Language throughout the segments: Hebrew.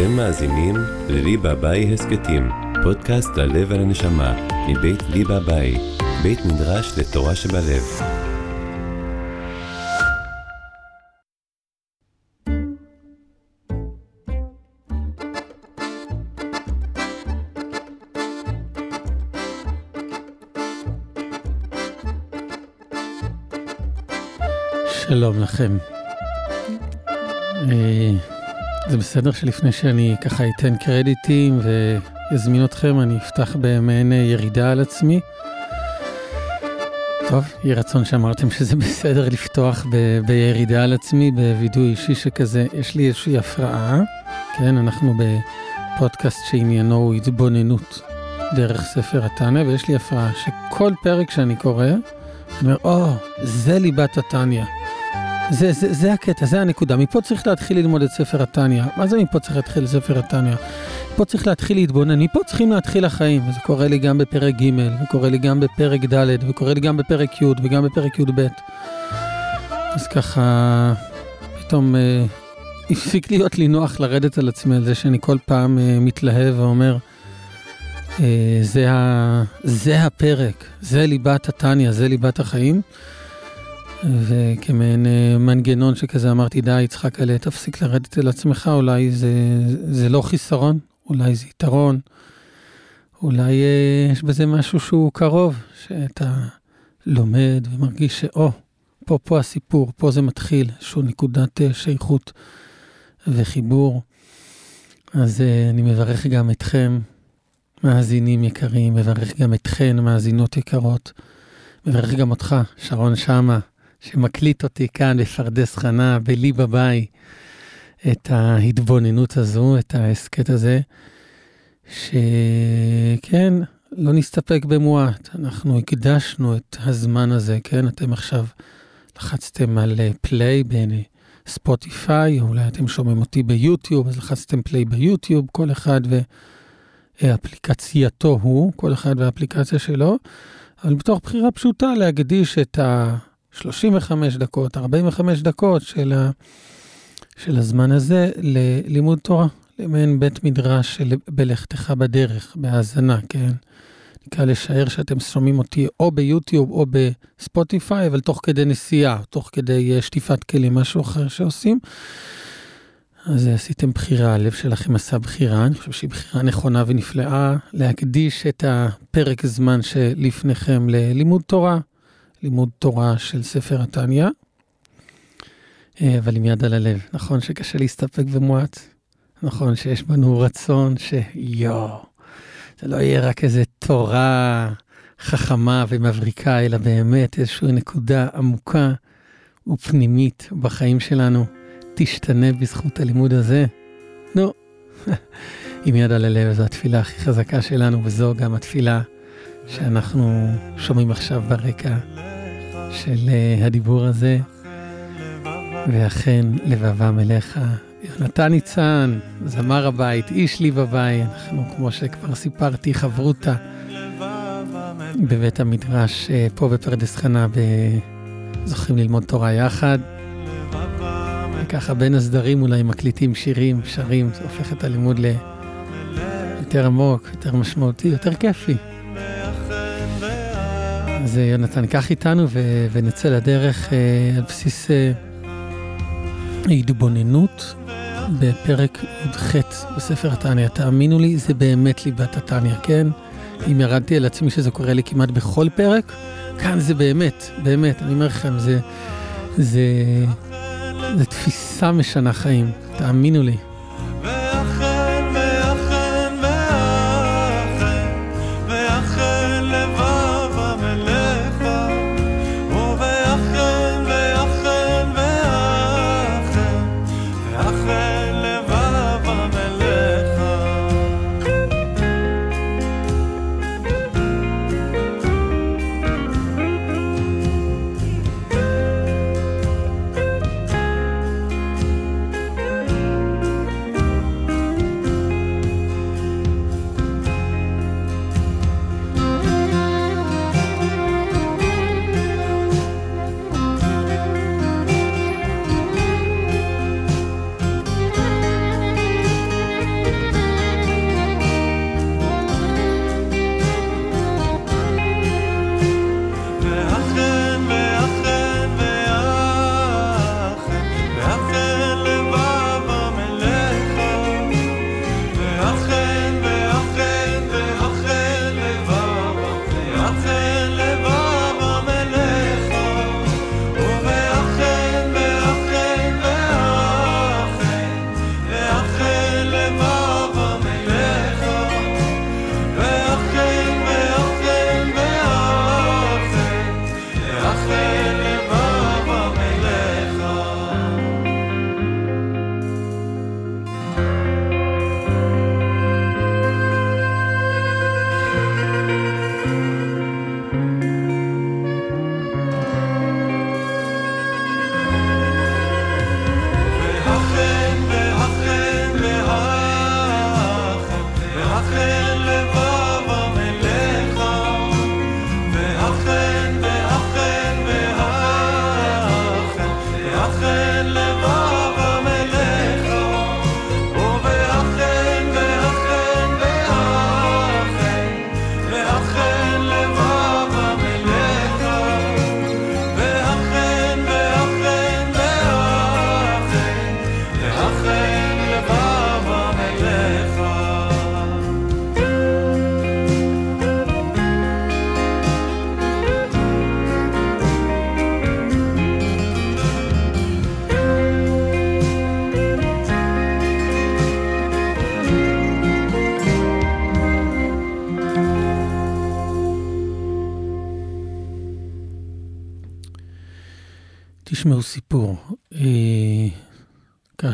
אתם מאזינים לליבה ביי הסכתים, פודקאסט ללב ולנשמה, מבית ליבה ביי, בית מדרש לתורה שבלב. שלום לכם. זה בסדר שלפני שאני ככה אתן קרדיטים ואזמין אתכם, אני אפתח במעין ירידה על עצמי. טוב, יהי רצון שאמרתם שזה בסדר לפתוח ב- בירידה על עצמי, בווידוי אישי שכזה, יש לי איזושהי הפרעה, כן, אנחנו בפודקאסט שעניינו הוא התבוננות דרך ספר התניא, ויש לי הפרעה שכל פרק שאני קורא, אני אומר, או, oh, זה ליבת התניא. זה, זה, זה הקטע, זה הנקודה. מפה צריך להתחיל ללמוד את ספר התניא. מה זה מפה צריך להתחיל ספר התניא? פה צריך להתחיל להתבונן, מפה צריכים להתחיל החיים. וזה קורה לי גם בפרק ג', וקורה לי גם בפרק ד', וקורה לי גם בפרק י', וגם בפרק י"ב. אז ככה, פתאום אה, הפסיק להיות לי נוח לרדת על עצמי על זה שאני כל פעם אה, מתלהב ואומר, אה, זה, ה, זה הפרק, זה ליבת התניא, זה ליבת החיים. וכמעין אה, מנגנון שכזה אמרתי, די, יצחק אלה, תפסיק לרדת אל עצמך, אולי זה, זה לא חיסרון, אולי זה יתרון, אולי אה, יש בזה משהו שהוא קרוב, שאתה לומד ומרגיש שאו, פה, פה הסיפור, פה זה מתחיל, איזושהי נקודת אה, שייכות וחיבור. אז אני מברך גם אתכם, מאזינים יקרים, מברך גם אתכן, מאזינות יקרות. מברך גם אותך, שרון שמה, שמקליט אותי כאן בפרדס חנה, בלי בביי, את ההתבוננות הזו, את ההסכת הזה, שכן, לא נסתפק במועט, אנחנו הקדשנו את הזמן הזה, כן? אתם עכשיו לחצתם על פליי בספוטיפיי, או אולי אתם שומעים אותי ביוטיוב, אז לחצתם פליי ביוטיוב, כל אחד ואפליקצייתו הוא, כל אחד והאפליקציה שלו, אבל בתוך בחירה פשוטה להקדיש את ה... 35 דקות, 45 דקות של, ה, של הזמן הזה ללימוד תורה, למעין בית מדרש של בלכתך בדרך, בהאזנה, כן? נקרא לשער שאתם שומעים אותי או ביוטיוב או בספוטיפיי, אבל תוך כדי נסיעה, תוך כדי אה, שטיפת כלים, משהו אחר שעושים. אז עשיתם בחירה, הלב שלכם עשה בחירה, אני חושב שהיא בחירה נכונה ונפלאה, להקדיש את הפרק זמן שלפניכם ללימוד תורה, לימוד תורה של ספר התניא, אה, אבל עם יד על הלב. נכון שקשה להסתפק במועט, נכון שיש בנו רצון שיואו, זה לא יהיה רק איזה תורה חכמה ומבריקה, אלא באמת איזושהי נקודה עמוקה ופנימית בחיים שלנו תשתנה בזכות הלימוד הזה. נו, עם יד על הלב זו התפילה הכי חזקה שלנו, וזו גם התפילה שאנחנו שומעים עכשיו ברקע. של אה, הדיבור הזה, ואכן לבבם אליך. יונתן ניצן, זמר הבית, איש לי בבית, אנחנו, כמו שכבר סיפרתי, חברותה בבית המדרש אה, פה בפרדס חנה, זוכים ללמוד תורה יחד. וככה בין הסדרים אולי מקליטים שירים, שרים, זה הופך את הלימוד ליותר עמוק, יותר משמעותי, יותר כיפי. אז יונתן, קח איתנו ו- ונצא לדרך אה, על בסיס אה, התבוננות בפרק י"ח בספר התניא. תאמינו לי, זה באמת ליבת התניא, כן? אם ירדתי על עצמי שזה קורה לי כמעט בכל פרק, כאן זה באמת, באמת, אני אומר לכם, זה, זה, זה תפיסה משנה חיים, תאמינו לי.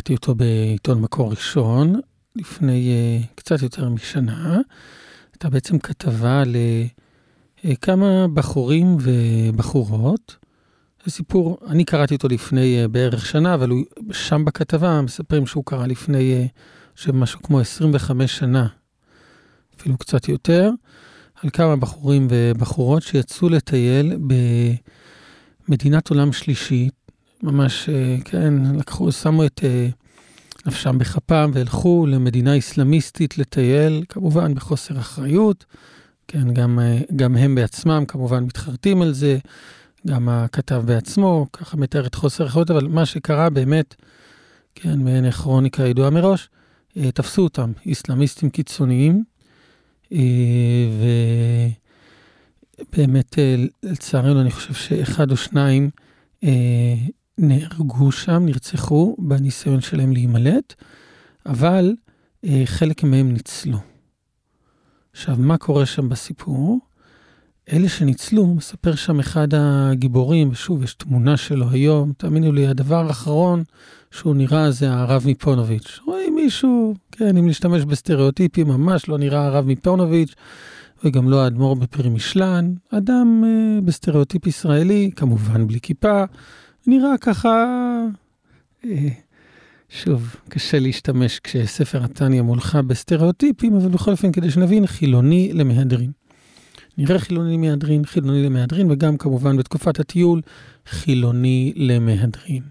קראתי אותו בעיתון מקור ראשון, לפני uh, קצת יותר משנה. הייתה בעצם כתבה לכמה אה, בחורים ובחורות. זה סיפור, אני קראתי אותו לפני uh, בערך שנה, אבל הוא, שם בכתבה מספרים שהוא קרה לפני, uh, משהו כמו 25 שנה, אפילו קצת יותר, על כמה בחורים ובחורות שיצאו לטייל במדינת עולם שלישית, ממש, uh, כן, לקחו, שמו את... Uh, נפשם בכפם והלכו למדינה אסלאמיסטית לטייל, כמובן בחוסר אחריות. כן, גם, גם הם בעצמם כמובן מתחרטים על זה, גם הכתב בעצמו, ככה מתאר את חוסר אחריות, אבל מה שקרה באמת, כן, מעין כרוניקה ידועה מראש, אה, תפסו אותם, אסלאמיסטים קיצוניים, אה, ובאמת, אה, לצערנו, אני חושב שאחד או שניים נהרגו שם, נרצחו בניסיון שלהם להימלט, אבל אה, חלק מהם ניצלו. עכשיו, מה קורה שם בסיפור? אלה שניצלו, מספר שם אחד הגיבורים, ושוב, יש תמונה שלו היום, תאמינו לי, הדבר האחרון שהוא נראה זה הרב מפונוביץ'. רואים מישהו, כן, אם להשתמש בסטריאוטיפים, ממש לא נראה הרב מפונוביץ', וגם לא האדמו"ר מפרימישלן, אדם אה, בסטריאוטיפ ישראלי, כמובן בלי כיפה, נראה ככה, אה, שוב, קשה להשתמש כשספר התניא מולך בסטריאוטיפים, אבל בכל אופן, כדי שנבין, חילוני למהדרין. נראה חילוני למהדרין, חילוני למהדרין, וגם כמובן בתקופת הטיול, חילוני למהדרין.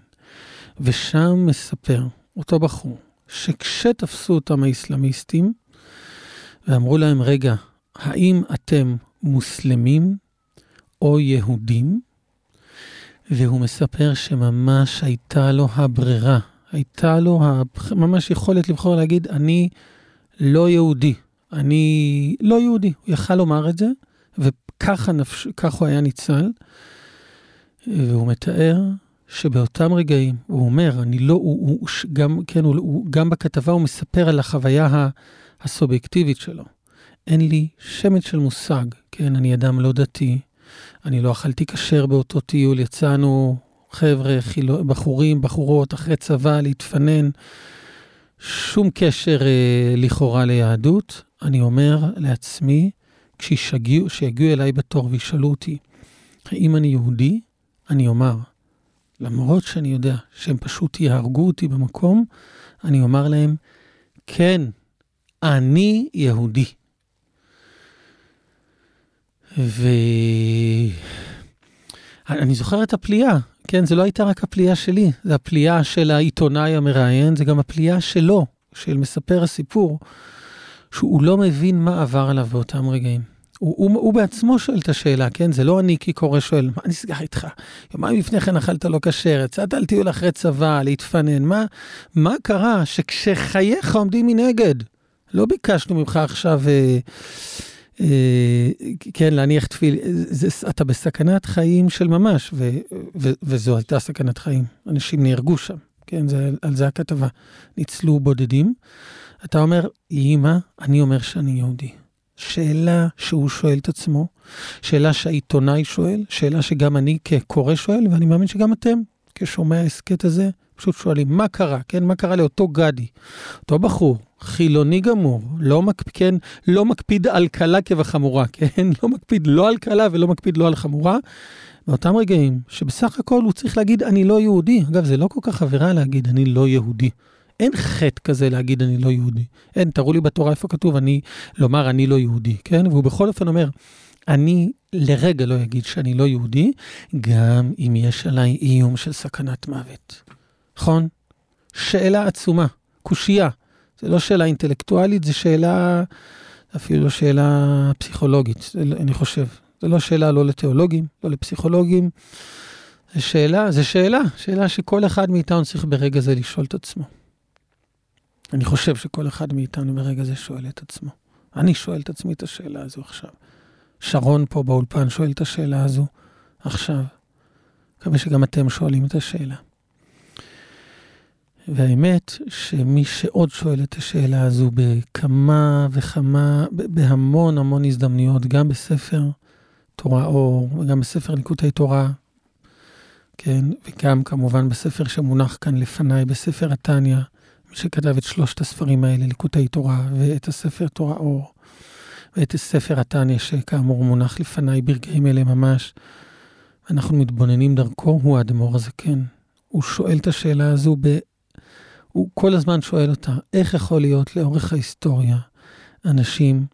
ושם מספר אותו בחור, שכשתפסו אותם האסלאמיסטים, ואמרו להם, רגע, האם אתם מוסלמים או יהודים? והוא מספר שממש הייתה לו הברירה, הייתה לו ממש יכולת לבחור להגיד, אני לא יהודי, אני לא יהודי. הוא יכל לומר את זה, וככה נפש, הוא היה ניצל. והוא מתאר שבאותם רגעים, הוא אומר, אני לא, הוא, הוא גם, כן, הוא, הוא, גם בכתבה הוא מספר על החוויה הסובייקטיבית שלו. אין לי שמץ של מושג, כן, אני אדם לא דתי, אני לא אכלתי כשר באותו טיול, יצאנו חבר'ה, חילו, בחורים, בחורות, אחרי צבא, להתפנן. שום קשר אה, לכאורה ליהדות. אני אומר לעצמי, כשיגיעו אליי בתור וישאלו אותי, האם אני יהודי? אני אומר, למרות שאני יודע שהם פשוט יהרגו אותי במקום, אני אומר להם, כן, אני יהודי. ואני זוכר את הפליאה, כן, זה לא הייתה רק הפליאה שלי, זה הפליאה של העיתונאי המראיין, זה גם הפליאה שלו, של מספר הסיפור, שהוא לא מבין מה עבר עליו באותם רגעים. הוא, הוא, הוא בעצמו שואל את השאלה, כן? זה לא אני כקורא שואל, מה נסגר איתך? יומיים לפני כן אכלת לא כשר, יצאת על טיול אחרי צבא, להתפנן, מה, מה קרה שכשחייך עומדים מנגד? לא ביקשנו ממך עכשיו... אה, כן, להניח תפיל, אתה בסכנת חיים של ממש, ו, ו, וזו הייתה סכנת חיים. אנשים נהרגו שם, כן, זה, על זה הכתבה. ניצלו בודדים. אתה אומר, אמא, אני אומר שאני יהודי. שאלה שהוא שואל את עצמו, שאלה שהעיתונאי שואל, שאלה שגם אני כקורא שואל, ואני מאמין שגם אתם, כשומע ההסכת הזה, פשוט שואלים, מה קרה, כן? מה קרה לאותו גדי, אותו בחור, חילוני גמור, לא, מקפ... כן, לא מקפיד על קלה כבחמורה, כן? לא מקפיד לא על קלה ולא מקפיד לא על חמורה. באותם רגעים שבסך הכל הוא צריך להגיד, אני לא יהודי. אגב, זה לא כל כך עבירה להגיד, אני לא יהודי. אין חטא כזה להגיד, אני לא יהודי. אין, תראו לי בתורה איפה כתוב, אני, לומר, אני לא יהודי, כן? והוא בכל אופן אומר, אני לרגע לא אגיד שאני לא יהודי, גם אם יש עליי איום של סכנת מוות. נכון? שאלה עצומה, קושייה. זה לא שאלה אינטלקטואלית, זה שאלה, אפילו לא שאלה פסיכולוגית, אני חושב. זה לא שאלה לא לתיאולוגים, לא לפסיכולוגים. זה שאלה, זה שאלה, שאלה שכל אחד מאיתנו צריך ברגע זה לשאול את עצמו. אני חושב שכל אחד מאיתנו ברגע זה שואל את עצמו. אני שואל את עצמי את השאלה הזו עכשיו. שרון פה באולפן שואל את השאלה הזו עכשיו. מקווה שגם אתם שואלים את השאלה. והאמת שמי שעוד שואל את השאלה הזו בכמה וכמה, בהמון המון הזדמנויות, גם בספר תורה אור וגם בספר ליקוטי תורה, כן, וגם כמובן בספר שמונח כאן לפניי, בספר התניא, מי שכתב את שלושת הספרים האלה, ליקוטי תורה, ואת הספר תורה אור, ואת ספר התניא, שכאמור מונח לפניי ברגעים אלה ממש. אנחנו מתבוננים דרכו, הוא האדמו"ר הזקן. הוא שואל את השאלה הזו, ב... הוא כל הזמן שואל אותה, איך יכול להיות לאורך ההיסטוריה אנשים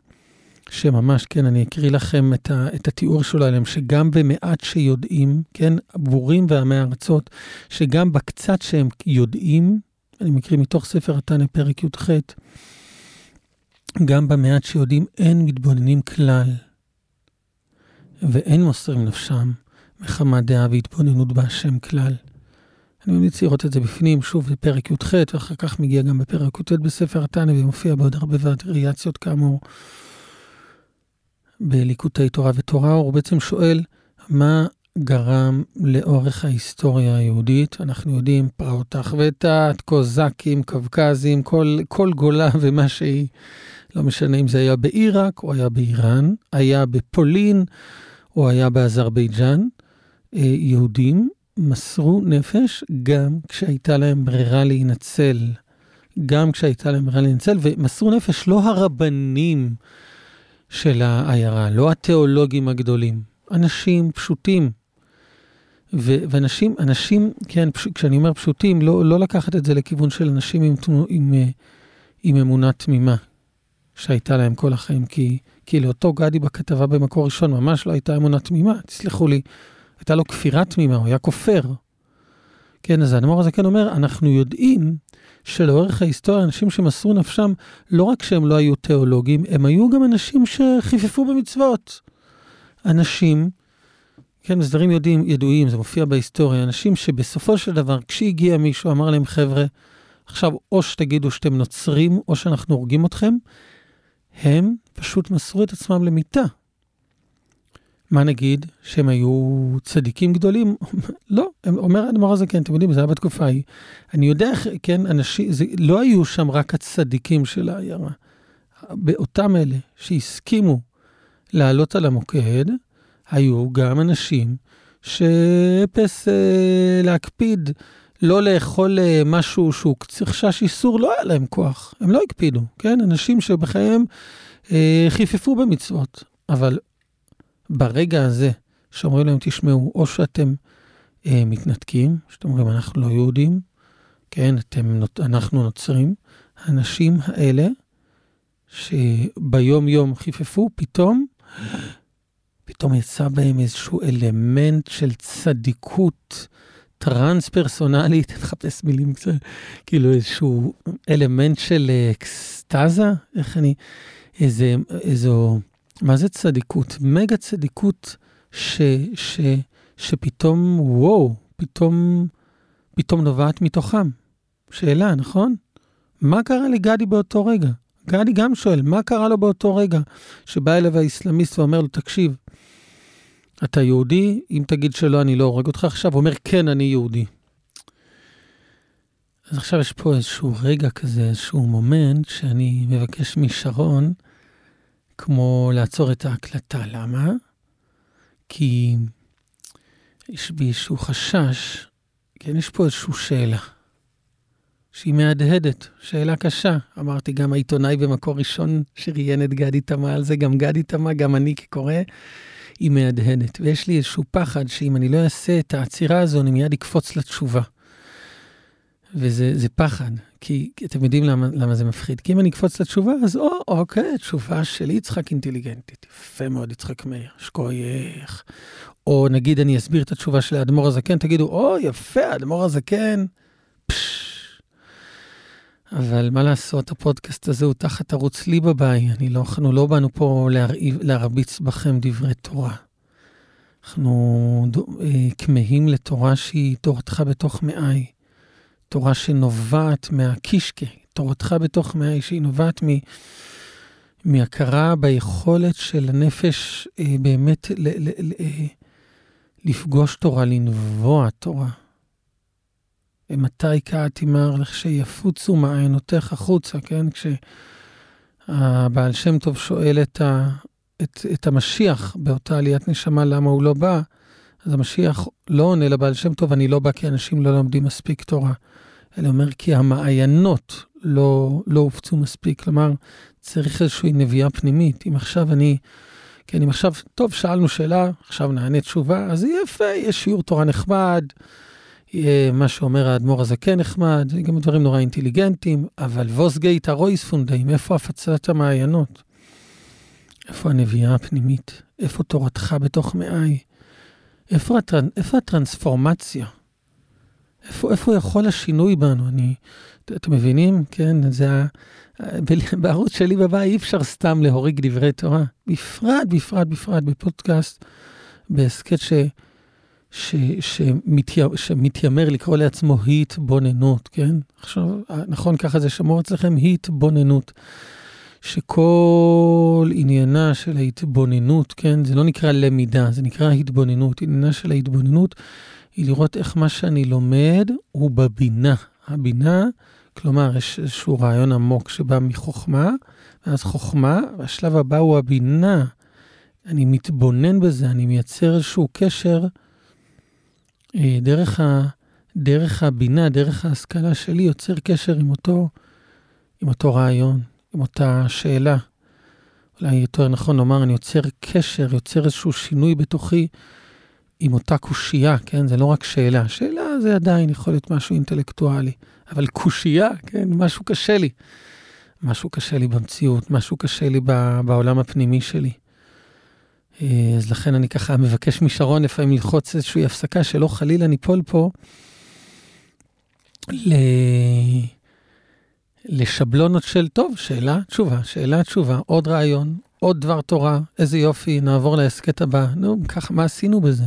שממש, כן, אני אקריא לכם את, ה, את התיאור שלו עליהם, שגם במעט שיודעים, כן, הבורים ועמי הארצות, שגם בקצת שהם יודעים, אני מקריא מתוך ספר התנא, פרק י"ח, גם במעט שיודעים אין מתבוננים כלל, ואין מוסרים נפשם מחמת דעה והתבוננות בהשם כלל. אני ממליץ לראות את זה בפנים, שוב בפרק י"ח, ואחר כך מגיע גם בפרק י"ט בספר התנא, ומופיע בעוד הרבה וריאציות כאמור. בליקוטי תורה ותורה, הוא בעצם שואל מה גרם לאורך ההיסטוריה היהודית. אנחנו יודעים, פרעות תחבטת, קוזקים, קווקזים, כל, כל גולה ומה שהיא, לא משנה אם זה היה בעיראק או היה באיראן, היה בפולין או היה באזרבייג'אן, אה, יהודים מסרו נפש גם כשהייתה להם ברירה להינצל. גם כשהייתה להם ברירה להינצל, ומסרו נפש לא הרבנים של העיירה, לא התיאולוגים הגדולים, אנשים פשוטים. ו- ואנשים, אנשים, כן, פש- כשאני אומר פשוטים, לא, לא לקחת את זה לכיוון של אנשים עם, עם, עם, עם אמונה תמימה, שהייתה להם כל החיים, כי, כי לאותו גדי בכתבה במקור ראשון ממש לא הייתה אמונה תמימה, תסלחו לי, הייתה לו כפירה תמימה, הוא היה כופר. כן, אז האדמו"ר הזה כן אומר, אנחנו יודעים שלאורך ההיסטוריה, אנשים שמסרו נפשם, לא רק שהם לא היו תיאולוגים, הם היו גם אנשים שחיפפו במצוות. אנשים, כן, זה דברים יודעים, ידועים, זה מופיע בהיסטוריה, אנשים שבסופו של דבר, כשהגיע מישהו, אמר להם, חבר'ה, עכשיו או שתגידו שאתם נוצרים, או שאנחנו הורגים אתכם, הם פשוט מסרו את עצמם למיתה. מה נגיד? שהם היו צדיקים גדולים? לא, אומר האדמו"ר הזה, כן, אתם יודעים, זה היה בתקופה ההיא. אני יודע, כן, אנשים, זה, לא היו שם רק הצדיקים של העיירה. באותם אלה שהסכימו לעלות על המוקד, היו גם אנשים שפס אה, להקפיד, לא לאכול אה, משהו שהוא חשש איסור, לא היה להם כוח, הם לא הקפידו, כן? אנשים שבחייהם אה, חיפפו במצוות, אבל ברגע הזה שאומרים להם, תשמעו, או שאתם אה, מתנתקים, שאתם אומרים, אנחנו לא יהודים, כן, אתם, אנחנו נוצרים, האנשים האלה, שביום-יום חיפפו, פתאום, פתאום יצא בהם איזשהו אלמנט של צדיקות טרנס-פרסונלית, אני מחפש מילים קצת, כאילו איזשהו אלמנט של אקסטזה, איך אני, איזה, איזו... מה זה צדיקות? מגה צדיקות ש, ש, שפתאום, וואו, פתאום, פתאום נובעת מתוכם. שאלה, נכון? מה קרה לגדי באותו רגע? גדי גם שואל, מה קרה לו באותו רגע שבא אליו האסלאמיסט ואומר לו, תקשיב, אתה יהודי? אם תגיד שלא, אני לא הורג אותך עכשיו. הוא אומר, כן, אני יהודי. אז עכשיו יש פה איזשהו רגע כזה, איזשהו מומנט שאני מבקש משרון, כמו לעצור את ההקלטה. למה? כי יש בי איזשהו חשש, כן, יש פה איזושהי שאלה, שהיא מהדהדת, שאלה קשה. אמרתי, גם העיתונאי במקור ראשון שראיין את גדי תמה על זה, גם גדי תמה, גם אני כקורא, היא מהדהדת. ויש לי איזשהו פחד שאם אני לא אעשה את העצירה הזו, אני מיד אקפוץ לתשובה. וזה פחד, כי אתם יודעים למה, למה זה מפחיד. כי אם אני אקפוץ לתשובה, אז או, אוקיי, תשובה של יצחק אינטליגנטית. יפה מאוד, יצחק מאיר, שכוייך. או נגיד אני אסביר את התשובה של האדמו"ר הזקן, תגידו, או, יפה, האדמו"ר הזקן. פשש. אבל מה לעשות, הפודקאסט הזה הוא תחת ערוץ ביי. אני לא, אנחנו לא באנו פה להרעיב, להרביץ בכם דברי תורה. אנחנו כמהים לתורה שהיא תורתך בתוך מעי. תורה שנובעת מהקישקה, תורתך בתוך מעי, שהיא נובעת מ... מהכרה ביכולת של הנפש אה, באמת ל, ל, ל, אה, לפגוש תורה, לנבוע תורה. מתי קעת עמר לכשיפוצו מעיינותיך החוצה, כן? כשהבעל שם טוב שואל את, ה, את, את המשיח באותה עליית נשמה למה הוא לא בא, אז המשיח לא עונה לבעל שם טוב, אני לא בא כי אנשים לא לומדים מספיק תורה, אלא אומר כי המעיינות לא, לא הופצו מספיק. כלומר, צריך איזושהי נביאה פנימית. אם עכשיו אני, כן, אם עכשיו, טוב, שאלנו שאלה, עכשיו נענה תשובה, אז יפה, יש שיעור תורה נחמד, מה שאומר האדמו"ר הזה כן נחמד, זה גם דברים נורא אינטליגנטיים, אבל ווס הרויס פונדאים, איפה הפצת המעיינות? איפה הנביאה הפנימית? איפה תורתך בתוך מעי? איפה, הטרנ... איפה הטרנספורמציה? איפה, איפה יכול השינוי בנו? אני, אתם מבינים? כן, זה ה... בערוץ שלי בבית אי אפשר סתם להוריג דברי תורה. בפרט, בפרט, בפרט בפודקאסט, בהסכת ש... ש, שמתי, שמתיימר לקרוא לעצמו התבוננות, כן? עכשיו, נכון, ככה זה שמור אצלכם, התבוננות. שכל עניינה של ההתבוננות, כן, זה לא נקרא למידה, זה נקרא התבוננות. עניינה של ההתבוננות היא לראות איך מה שאני לומד הוא בבינה. הבינה, כלומר, יש איזשהו רעיון עמוק שבא מחוכמה, ואז חוכמה, והשלב הבא הוא הבינה. אני מתבונן בזה, אני מייצר איזשהו קשר אה, דרך, ה, דרך הבינה, דרך ההשכלה שלי, יוצר קשר עם אותו, עם אותו רעיון, עם אותה שאלה. אולי יותר נכון לומר, אני יוצר קשר, יוצר איזשהו שינוי בתוכי עם אותה קושייה, כן? זה לא רק שאלה. שאלה זה עדיין יכול להיות משהו אינטלקטואלי, אבל קושייה, כן? משהו קשה לי. משהו קשה לי במציאות, משהו קשה לי בעולם הפנימי שלי. אה, אז לכן אני ככה מבקש משרון לפעמים ללחוץ איזושהי הפסקה, שלא חלילה ניפול פה ל... לשבלונות של, טוב, שאלה, תשובה, שאלה, תשובה, עוד רעיון, עוד דבר תורה, איזה יופי, נעבור להסכת הבא. נו, ככה, מה עשינו בזה?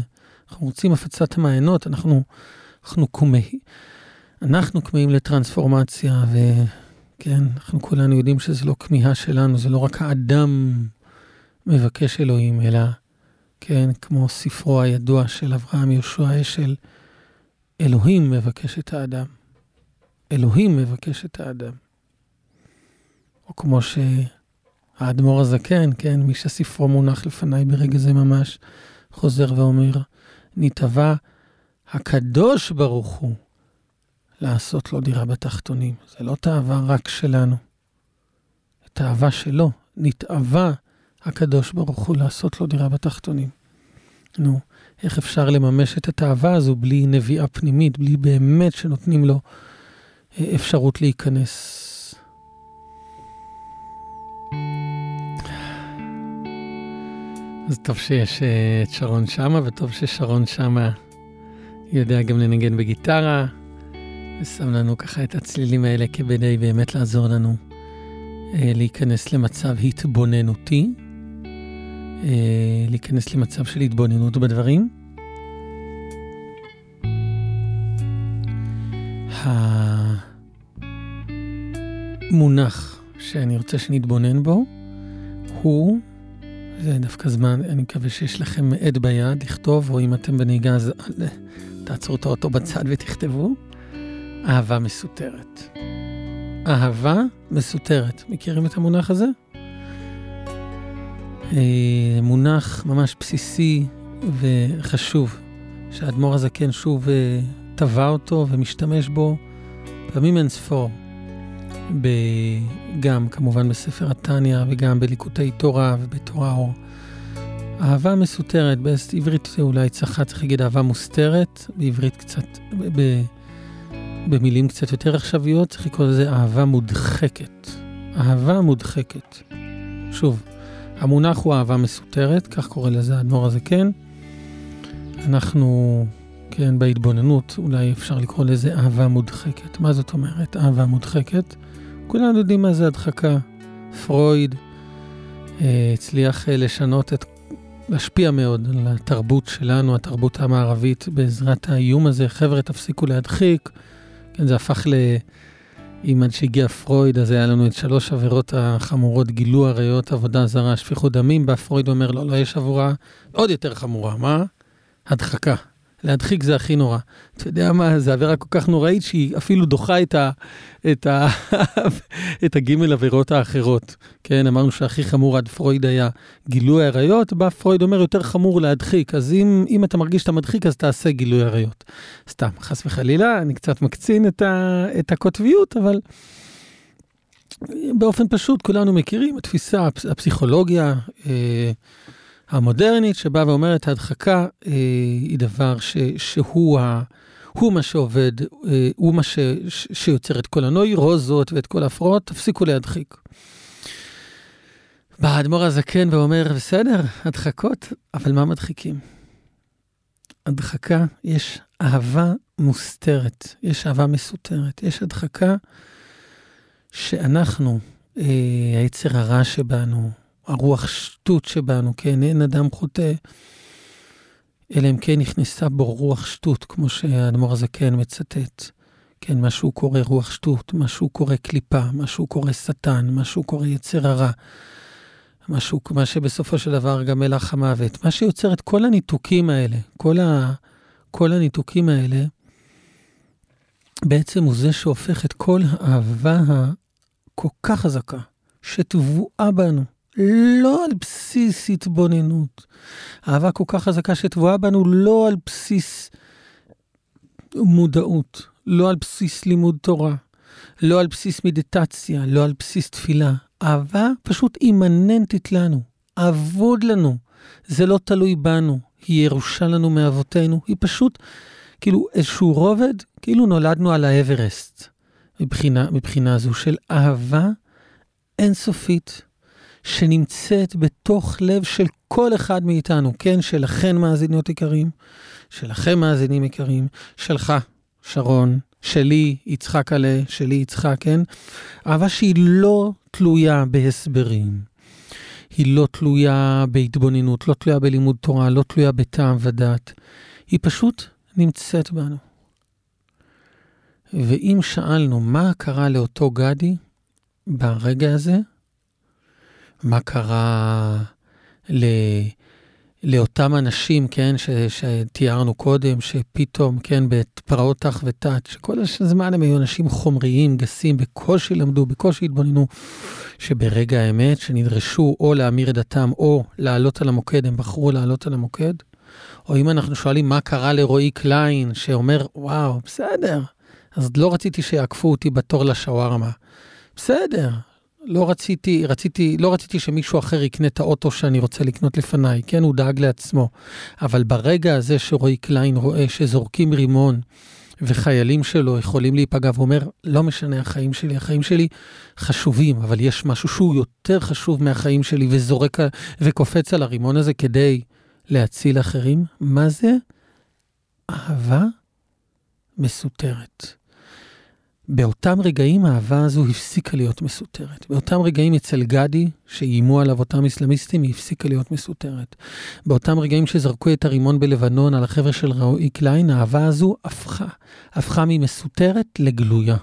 אנחנו רוצים הפצת המעיינות, אנחנו, אנחנו כומהים, אנחנו כמהים לטרנספורמציה, וכן, אנחנו כולנו יודעים שזה לא כמיהה שלנו, זה לא רק האדם מבקש אלוהים, אלא, כן, כמו ספרו הידוע של אברהם יהושע אשל, אלוהים מבקש את האדם. אלוהים מבקש את האדם. או כמו שהאדמו"ר הזקן, כן, מי שספרו מונח לפניי ברגע זה ממש, חוזר ואומר, נתבע הקדוש ברוך הוא לעשות לו דירה בתחתונים. זה לא תאווה רק שלנו, תאווה שלו. נתאווה הקדוש ברוך הוא לעשות לו דירה בתחתונים. נו, איך אפשר לממש את התאווה הזו בלי נביאה פנימית, בלי באמת שנותנים לו אה, אפשרות להיכנס? אז טוב שיש אה, את שרון שמה, וטוב ששרון שמה יודע גם לנגן בגיטרה, ושם לנו ככה את הצלילים האלה כדי באמת לעזור לנו אה, להיכנס למצב התבוננותי. אה, להיכנס למצב של התבוננות בדברים. המונח שאני רוצה שנתבונן בו הוא, זה דווקא זמן, אני מקווה שיש לכם עד ביד לכתוב, או אם אתם בנהיגה אז תעצרו את האוטו בצד ותכתבו, אהבה מסותרת. אהבה מסותרת. מכירים את המונח הזה? אה, מונח ממש בסיסי וחשוב, שהאדמו"ר הזקן שוב אה, טבע אותו ומשתמש בו פעמים אין ספור. גם כמובן בספר התניא וגם בליקוטי תורה ובתורה אור. אהבה מסותרת, בעברית אולי צחה צריך להגיד אהבה מוסתרת, בעברית קצת, ב, במילים קצת יותר עכשוויות צריך לקרוא לזה אהבה מודחקת. אהבה מודחקת. שוב, המונח הוא אהבה מסותרת, כך קורא לזה האדמו"ר הזקן. אנחנו, כן, בהתבוננות, אולי אפשר לקרוא לזה אהבה מודחקת. מה זאת אומרת, אהבה מודחקת? כולנו יודעים מה זה הדחקה. פרויד אה, הצליח אה, לשנות את, להשפיע מאוד על התרבות שלנו, התרבות המערבית, בעזרת האיום הזה. חבר'ה, תפסיקו להדחיק. כן, זה הפך ל... אם עד שהגיע פרויד, אז היה לנו את שלוש עבירות החמורות, גילו עריות, עבודה זרה, שפיכות דמים. בא פרויד אומר, לא, לא, יש עבורה עוד יותר חמורה, מה? הדחקה. להדחיק זה הכי נורא. אתה יודע מה, זו עבירה כל כך נוראית שהיא אפילו דוחה את, ה, את, ה, את הגימל עבירות האחרות. כן, אמרנו שהכי חמור עד פרויד היה גילוי עריות, בא פרויד אומר יותר חמור להדחיק, אז אם, אם אתה מרגיש שאתה מדחיק, אז תעשה גילוי עריות. סתם, חס וחלילה, אני קצת מקצין את, ה, את הקוטביות, אבל... באופן פשוט כולנו מכירים התפיסה, הפסיכולוגיה אה, המודרנית, שבאה ואומרת, ההדחקה אה, היא דבר ש, שהוא ה, הוא מה שעובד, אה, הוא מה ש, ש, שיוצר את כל הנוירוזות ואת כל ההפרעות, תפסיקו להדחיק. בא האדמו"ר הזקן ואומר, בסדר, הדחקות, אבל מה מדחיקים? הדחקה, יש אהבה מוסתרת, יש אהבה מסותרת, יש הדחקה שאנחנו, אה, היצר הרע שבנו, הרוח שטות שבנו, כן, אין אדם חוטא, אלא אם כן נכנסה בו רוח שטות, כמו שהאדמו"ר הזקן מצטט. כן, מה שהוא קורא רוח שטות, מה שהוא קורא קליפה, מה שהוא קורא שטן, מה שהוא קורא יצר הרע, משהו, מה שבסופו של דבר גם מלח המוות. מה שיוצר את כל הניתוקים האלה, כל, ה, כל הניתוקים האלה, בעצם הוא זה שהופך את כל האהבה הכל כך חזקה, שטבועה בנו, לא על בסיס התבוננות. אהבה כל כך חזקה שטבועה בנו לא על בסיס מודעות, לא על בסיס לימוד תורה, לא על בסיס מדיטציה, לא על בסיס תפילה. אהבה פשוט אימננטית לנו, אבוד לנו. זה לא תלוי בנו, היא ירושה לנו מאבותינו, היא פשוט כאילו איזשהו רובד, כאילו נולדנו על האברסט, מבחינה, מבחינה זו של אהבה אינסופית, שנמצאת בתוך לב של כל אחד מאיתנו, כן, שלכן מאזינות יקרים, שלכם מאזינים יקרים, שלך, שרון, שלי, יצחק עלה, שלי, יצחק, כן? אהבה שהיא לא תלויה בהסברים. היא לא תלויה בהתבוננות, לא תלויה בלימוד תורה, לא תלויה בטעם ודת. היא פשוט נמצאת בנו. ואם שאלנו מה קרה לאותו גדי ברגע הזה, מה קרה ל... לאותם אנשים, כן, ש, שתיארנו קודם, שפתאום, כן, בפרעות תח ותת, שכל הזמן הם היו אנשים חומריים, גסים, בקושי למדו, בקושי התבוננו, שברגע האמת, שנדרשו או להמיר את דתם או לעלות על המוקד, הם בחרו לעלות על המוקד. או אם אנחנו שואלים מה קרה לרועי קליין, שאומר, וואו, בסדר, אז לא רציתי שיעקפו אותי בתור לשווארמה. בסדר, לא רציתי, רציתי, לא רציתי שמישהו אחר יקנה את האוטו שאני רוצה לקנות לפניי, כן, הוא דאג לעצמו. אבל ברגע הזה שרועי קליין רואה שזורקים רימון וחיילים שלו יכולים להיפגע, ואומר, לא משנה החיים שלי, החיים שלי חשובים, אבל יש משהו שהוא יותר חשוב מהחיים שלי, וזורק וקופץ על הרימון הזה כדי להציל אחרים, מה זה? אהבה מסותרת. באותם רגעים האהבה הזו הפסיקה להיות מסותרת. באותם רגעים אצל גדי, שאיימו עליו אותם אסלאמיסטים, היא הפסיקה להיות מסותרת. באותם רגעים שזרקו את הרימון בלבנון על החבר'ה של רועי קליין, האהבה הזו הפכה, הפכה ממסותרת לגלויה.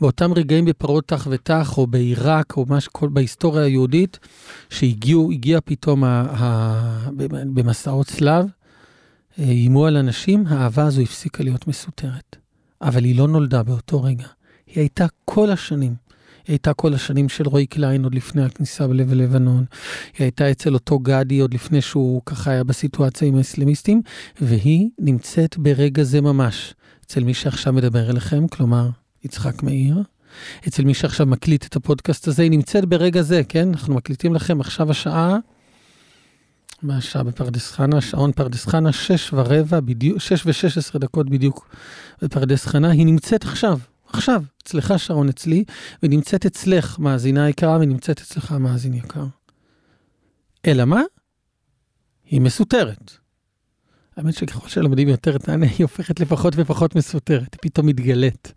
באותם רגעים בפרעות ת"ח ות"ט, או בעיראק, או מה שכל בהיסטוריה היהודית, שהגיעו, הגיע פתאום ה, ה, במסעות צלב, איימו על אנשים, האהבה הזו הפסיקה להיות מסותרת. אבל היא לא נולדה באותו רגע. היא הייתה כל השנים. היא הייתה כל השנים של רועי קליין עוד לפני הכניסה בלב לבנון. היא הייתה אצל אותו גדי עוד לפני שהוא ככה היה בסיטואציה עם האסלאמיסטים, והיא נמצאת ברגע זה ממש אצל מי שעכשיו מדבר אליכם, כלומר יצחק מאיר. אצל מי שעכשיו מקליט את הפודקאסט הזה, היא נמצאת ברגע זה, כן? אנחנו מקליטים לכם עכשיו השעה מה השעה בפרדס חנה? שעון פרדס חנה, שש ורבע בדיוק, שש ושש עשרה דקות בדיוק בפרדס חנה. היא נמצאת עכשיו, עכשיו, אצלך שרון אצלי, ונמצאת אצלך מאזינה יקרה, ונמצאת אצלך מאזין יקר. אלא מה? היא מסותרת. האמת שככל שלומדים יותר תענה, היא הופכת לפחות ופחות מסותרת, היא פתאום מתגלית.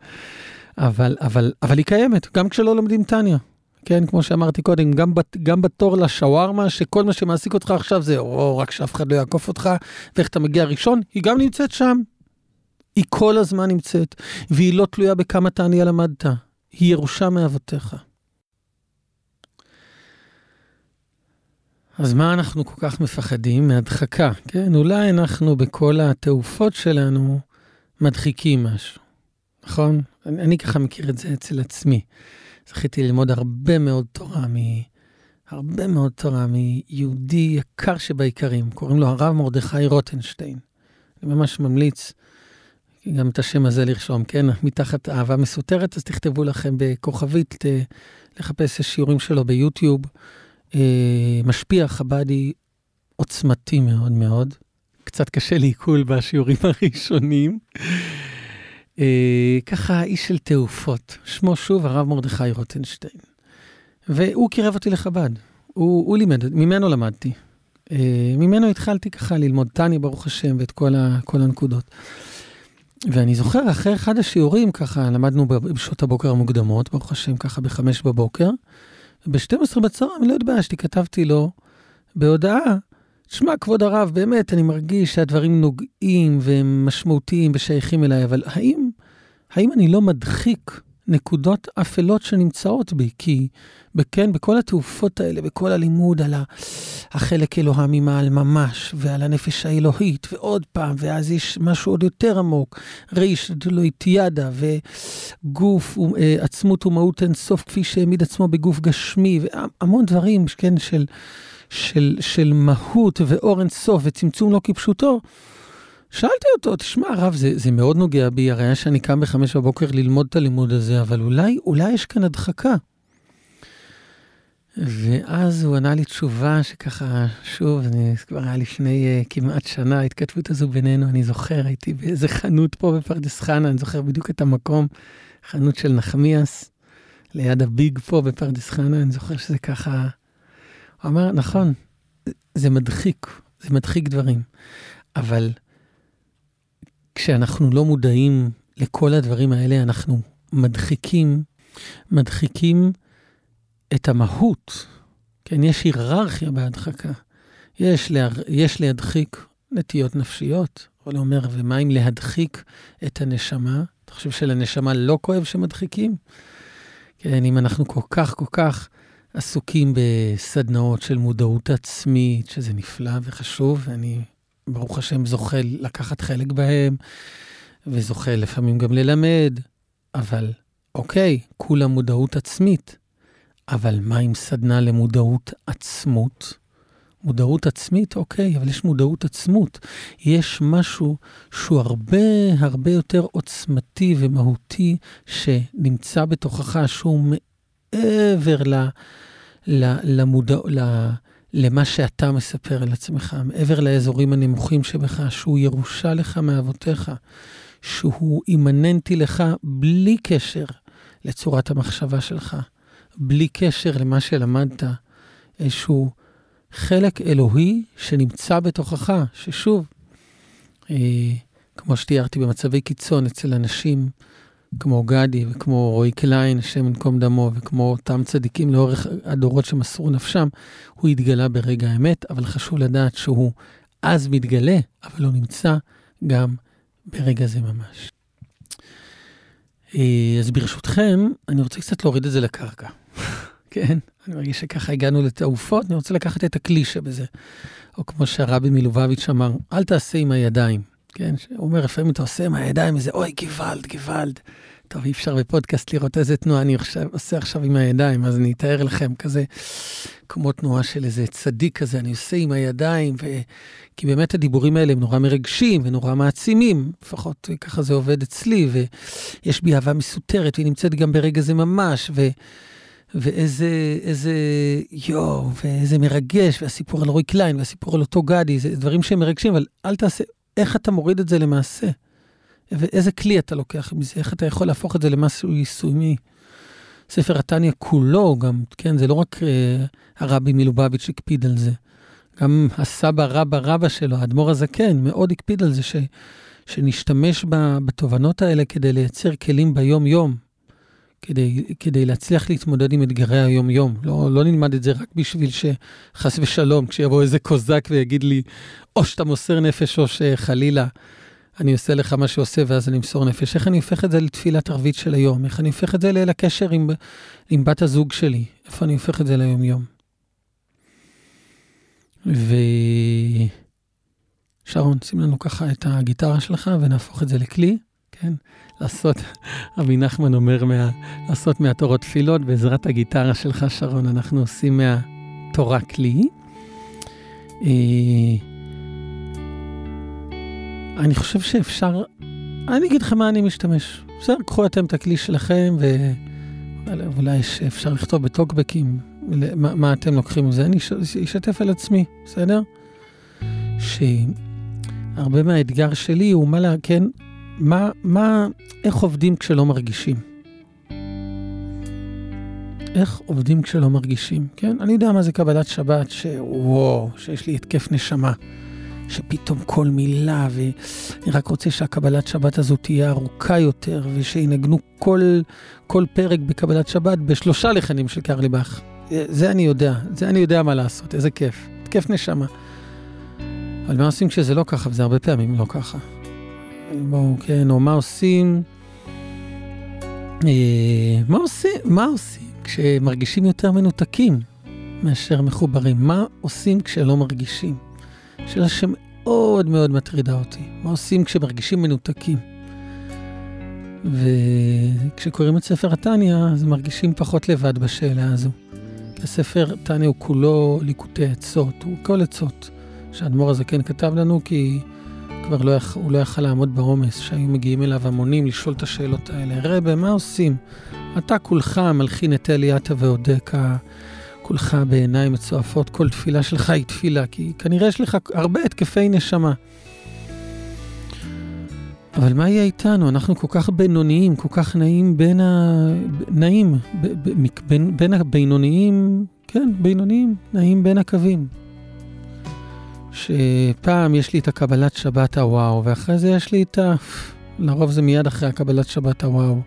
אבל, אבל, אבל היא קיימת, גם כשלא לומדים טניה. כן, כמו שאמרתי קודם, גם, בת, גם בתור לשווארמה, שכל מה שמעסיק אותך עכשיו זה, או רק שאף אחד לא יעקוף אותך, ואיך אתה מגיע ראשון, היא גם נמצאת שם. היא כל הזמן נמצאת, והיא לא תלויה בכמה תעניה למדת, היא ירושה מאבותיך. אז מה אנחנו כל כך מפחדים? מהדחקה, כן? אולי אנחנו בכל התעופות שלנו מדחיקים משהו, נכון? אני, אני ככה מכיר את זה אצל עצמי. זכיתי ללמוד הרבה מאוד תורה מ... הרבה מאוד תורה מיהודי יקר שבעיקרים, קוראים לו הרב מרדכי רוטנשטיין. אני ממש ממליץ גם את השם הזה לרשום, כן? מתחת אהבה מסותרת, אז תכתבו לכם בכוכבית, לחפש שיעורים שלו ביוטיוב. אה, משפיע חב"די עוצמתי מאוד מאוד. קצת קשה לעיכול בשיעורים הראשונים. אה, ככה איש של תעופות, שמו שוב הרב מרדכי רוטנשטיין. והוא קירב אותי לחב"ד, הוא, הוא לימד, ממנו למדתי. אה, ממנו התחלתי ככה ללמוד טניה, ברוך השם, ואת כל, ה, כל הנקודות. ואני זוכר, אחרי אחד השיעורים, ככה למדנו בשעות הבוקר המוקדמות, ברוך השם, ככה בחמש בבוקר. ב-12 בצהריים, לא התביישתי, כתבתי לו בהודעה, תשמע, כבוד הרב, באמת, אני מרגיש שהדברים נוגעים והם משמעותיים ושייכים אליי, אבל האם, האם אני לא מדחיק נקודות אפלות שנמצאות בי? כי כן, בכל התעופות האלה, בכל הלימוד על החלק אלוה ממעל ממש, ועל הנפש האלוהית, ועוד פעם, ואז יש משהו עוד יותר עמוק, ריש דלויטיאדה, וגוף, אה, עצמות ומהות אין סוף, כפי שהעמיד עצמו בגוף גשמי, והמון דברים, כן, של, של, של מהות ואור אין סוף וצמצום לא כפשוטו. שאלתי אותו, תשמע, הרב, זה, זה מאוד נוגע בי, הרי שאני קם בחמש בבוקר ללמוד את הלימוד הזה, אבל אולי, אולי יש כאן הדחקה. ואז הוא ענה לי תשובה שככה, שוב, אני, כבר היה לפני uh, כמעט שנה, ההתכתבות הזו בינינו, אני זוכר, הייתי באיזה חנות פה בפרדס חנה, אני זוכר בדיוק את המקום, חנות של נחמיאס, ליד הביג פה בפרדס חנה, אני זוכר שזה ככה, הוא אמר, נכון, זה מדחיק, זה מדחיק דברים, אבל כשאנחנו לא מודעים לכל הדברים האלה, אנחנו מדחיקים, מדחיקים את המהות. כן, יש היררכיה בהדחקה. יש, לה, יש להדחיק נטיות נפשיות, הוא אומר, ומה אם להדחיק את הנשמה? אתה חושב שלנשמה לא כואב שמדחיקים? כן, אם אנחנו כל כך כל כך עסוקים בסדנאות של מודעות עצמית, שזה נפלא וחשוב, ואני, ברוך השם, זוכה לקחת חלק בהם, וזוכה לפעמים גם ללמד, אבל אוקיי, כולה מודעות עצמית. אבל מה עם סדנה למודעות עצמות? מודעות עצמית, אוקיי, אבל יש מודעות עצמות. יש משהו שהוא הרבה הרבה יותר עוצמתי ומהותי שנמצא בתוכך, שהוא מעבר ל, ל, למודע, ל, למה שאתה מספר על עצמך, מעבר לאזורים הנמוכים שבך, שהוא ירושה לך מאבותיך, שהוא אימננטי לך בלי קשר לצורת המחשבה שלך. בלי קשר למה שלמדת, איזשהו חלק אלוהי שנמצא בתוכך, ששוב, אה, כמו שתיארתי במצבי קיצון אצל אנשים כמו גדי וכמו רועי קליין, השם ינקום דמו, וכמו אותם צדיקים לאורך הדורות שמסרו נפשם, הוא התגלה ברגע האמת, אבל חשוב לדעת שהוא אז מתגלה, אבל הוא נמצא גם ברגע זה ממש. אה, אז ברשותכם, אני רוצה קצת להוריד את זה לקרקע. כן, אני מרגיש שככה הגענו לתעופות, אני רוצה לקחת את הקלישה בזה. או כמו שהרבי מלובביץ' אמר, אל תעשה עם הידיים. כן, הוא אומר, לפעמים אתה עושה עם הידיים איזה, אוי, גוואלד, גוואלד. טוב, אי אפשר בפודקאסט לראות איזה תנועה אני עכשיו, עושה עכשיו עם הידיים, אז אני אתאר לכם כזה, כמו תנועה של איזה צדיק כזה, אני עושה עם הידיים, ו... כי באמת הדיבורים האלה הם נורא מרגשים ונורא מעצימים, לפחות ככה זה עובד אצלי, ויש בי אהבה מסותרת, והיא נמצאת גם ברגע זה ממש, ו... ואיזה, איזה, יואו, ואיזה מרגש, והסיפור על רועי קליין, והסיפור על אותו גדי, זה דברים שהם מרגשים, אבל אל תעשה, איך אתה מוריד את זה למעשה? ואיזה כלי אתה לוקח מזה, איך אתה יכול להפוך את זה למשהו יישומי. ספר התניא כולו גם, כן, זה לא רק אה, הרבי מלובביץ' הקפיד על זה. גם הסבא רבא רבא שלו, האדמו"ר הזקן, מאוד הקפיד על זה ש, שנשתמש בתובנות האלה כדי לייצר כלים ביום-יום, כדי, כדי להצליח להתמודד עם אתגרי היום-יום. לא, לא נלמד את זה רק בשביל שחס ושלום, כשיבוא איזה קוזק ויגיד לי, או שאתה מוסר נפש או שחלילה אני עושה לך מה שעושה ואז אני אמסור נפש. איך אני הופך את זה לתפילת ערבית של היום? איך אני הופך את זה לקשר עם, עם בת הזוג שלי? איפה אני הופך את זה ליום-יום? ושרון, שים לנו ככה את הגיטרה שלך ונהפוך את זה לכלי, כן? לעשות, רבי נחמן אומר, מה, לעשות מהתורות תפילות בעזרת הגיטרה שלך, שרון, אנחנו עושים מהתורה כלי. אה, אני חושב שאפשר, אני אגיד לכם מה אני משתמש. בסדר, קחו אתם את הכלי שלכם, ואולי אפשר לכתוב בטוקבקים מה, מה אתם לוקחים מזה. אני אשתף על עצמי, בסדר? שהרבה מהאתגר שלי הוא מה לה, כן, מה, מה, איך עובדים כשלא מרגישים. איך עובדים כשלא מרגישים, כן? אני יודע מה זה קבלת שבת, שוואו, שיש לי התקף נשמה. שפתאום כל מילה, ואני רק רוצה שהקבלת שבת הזו תהיה ארוכה יותר, ושינגנו כל, כל פרק בקבלת שבת בשלושה לחנים של קרליבך. זה אני יודע, זה אני יודע מה לעשות, איזה כיף. כיף נשמה. אבל מה עושים כשזה לא ככה, וזה הרבה פעמים לא ככה. בואו, כן, או מה עושים... אה, מה עושים, מה עושים כשמרגישים יותר מנותקים מאשר מחוברים? מה עושים כשלא מרגישים? שאלה שמאוד מאוד מטרידה אותי. מה עושים כשמרגישים מנותקים? וכשקוראים את ספר התניא, אז מרגישים פחות לבד בשאלה הזו. הספר תניא הוא כולו ליקוטי עצות, הוא כל עצות שהאדמו"ר הזה כן כתב לנו, כי כבר לא יכ... הוא לא יכל לעמוד בעומס, שהיו מגיעים אליו המונים לשאול את השאלות האלה. רבה, מה עושים? אתה כולך מלחין את אליעתה ואודקה, כולך בעיניים מצועפות, כל תפילה שלך היא תפילה, כי כנראה יש לך הרבה התקפי נשמה. אבל מה יהיה איתנו? אנחנו כל כך בינוניים, כל כך נעים בין ה... נעים, ב... ב... בין, בין הבינוניים, כן, בינוניים, נעים בין הקווים. שפעם יש לי את הקבלת שבת הוואו, ואחרי זה יש לי את ה... לרוב זה מיד אחרי הקבלת שבת הוואו.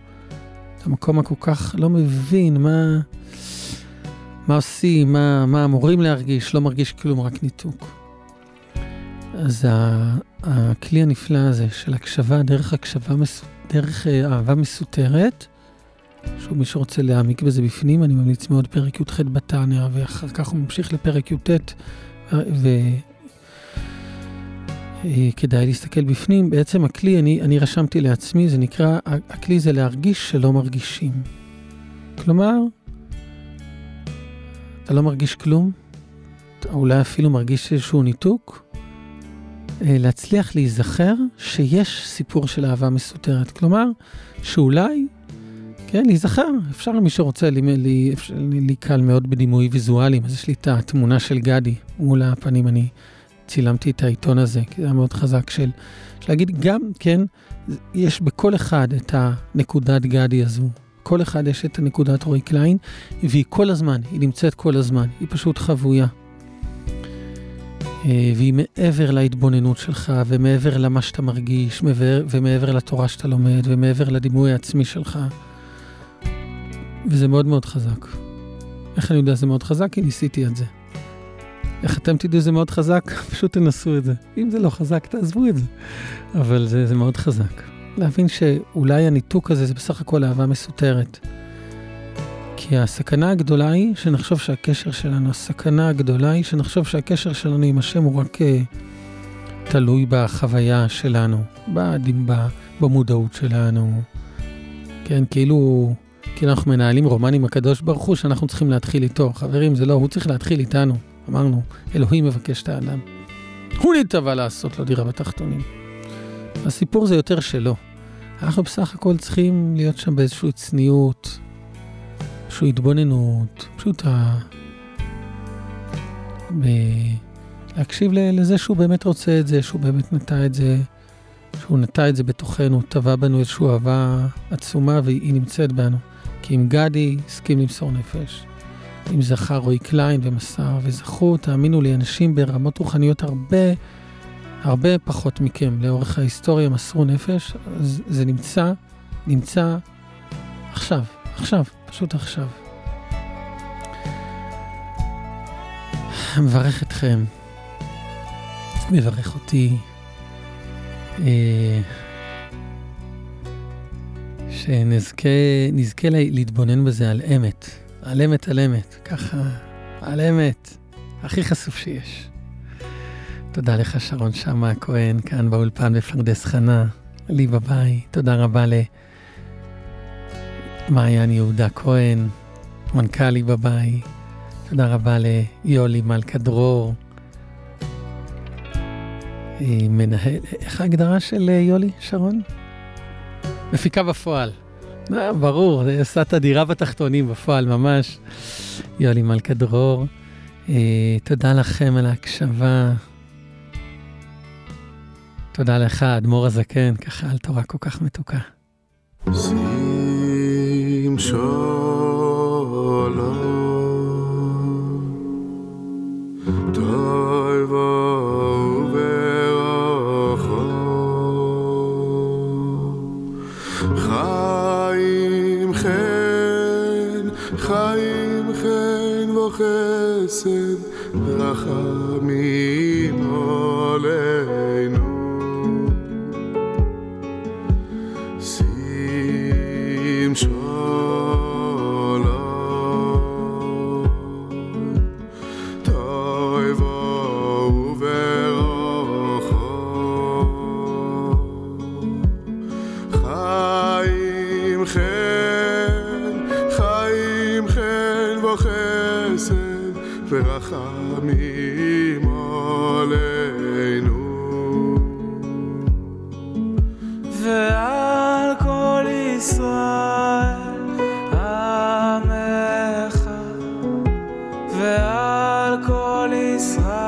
את המקום הכל כך לא מבין מה... מה עושים, מה, מה אמורים להרגיש, לא מרגיש כלום, רק ניתוק. אז הכלי הנפלא הזה של הקשבה דרך הקשבה, דרך אה, אהבה מסותרת, שוב, מי שרוצה להעמיק בזה בפנים, אני ממליץ מאוד פרק י"ח בתניא, ואחר כך הוא ממשיך לפרק י"ט, וכדאי להסתכל בפנים. בעצם הכלי, אני, אני רשמתי לעצמי, זה נקרא, הכלי זה להרגיש שלא מרגישים. כלומר, אתה לא מרגיש כלום, אתה אולי אפילו מרגיש איזשהו ניתוק, אה, להצליח להיזכר שיש סיפור של אהבה מסותרת. כלומר, שאולי, כן, להיזכר, אפשר למי שרוצה, לי, לי, לי קל מאוד בדימוי ויזואליים, אז יש לי את התמונה של גדי מול הפנים, אני צילמתי את העיתון הזה, כי זה היה מאוד חזק של, של להגיד גם, כן, יש בכל אחד את הנקודת גדי הזו, כל אחד יש את הנקודת רועי קליין, והיא כל הזמן, היא נמצאת כל הזמן, היא פשוט חבויה. אה, והיא מעבר להתבוננות שלך, ומעבר למה שאתה מרגיש, ומעבר לתורה שאתה לומד, ומעבר לדימוי העצמי שלך. וזה מאוד מאוד חזק. איך אני יודע שזה מאוד חזק? כי ניסיתי את זה. איך אתם תדעו שזה מאוד חזק? פשוט תנסו את זה. אם זה לא חזק, תעזבו את זה. אבל זה, זה מאוד חזק. להבין שאולי הניתוק הזה זה בסך הכל אהבה מסותרת. כי הסכנה הגדולה היא שנחשוב שהקשר שלנו, הסכנה הגדולה היא שנחשוב שהקשר שלנו עם השם הוא רק uh, תלוי בחוויה שלנו, בדמבה, במודעות שלנו. כן, כאילו, כאילו אנחנו מנהלים רומן עם הקדוש ברוך הוא שאנחנו צריכים להתחיל איתו. חברים, זה לא, הוא צריך להתחיל איתנו. אמרנו, אלוהים מבקש את האדם. הוא נתבע לעשות לו דירה בתחתונים. הסיפור זה יותר שלו. אנחנו בסך הכל צריכים להיות שם באיזושהי צניעות, איזושהי התבוננות, פשוט ה... ב... להקשיב לזה שהוא באמת רוצה את זה, שהוא באמת נטע את זה, שהוא נטע את זה בתוכנו, טבע בנו איזושהי אהבה עצומה והיא נמצאת בנו. כי אם גדי הסכים למסור נפש, אם זכר רועי קליין ומסר, וזכו, תאמינו לי, אנשים ברמות רוחניות הרבה הרבה פחות מכם. לאורך ההיסטוריה מסרו נפש, זה נמצא, נמצא עכשיו, עכשיו, פשוט עכשיו. מברך אתכם, מברך אותי, אה, שנזכה להתבונן בזה על אמת, על אמת על אמת, ככה, על אמת, הכי חשוף שיש. תודה לך, שרון שמה הכהן, כאן באולפן בפרדס חנה, לי בבית. תודה רבה למעיין יהודה כהן, מנכ"לי בבית. תודה רבה ליולי מלכה דרור, מנהל, איך ההגדרה של יולי, שרון? מפיקה בפועל. אה, ברור, עשה את הדירה בתחתונים בפועל ממש. יולי מלכה דרור, אה, תודה לכם על ההקשבה. תודה לך, אדמו"ר הזקן, ככה על תורה כל כך מתוקה. שים חסד 的河 ועל כל ישראל.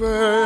river.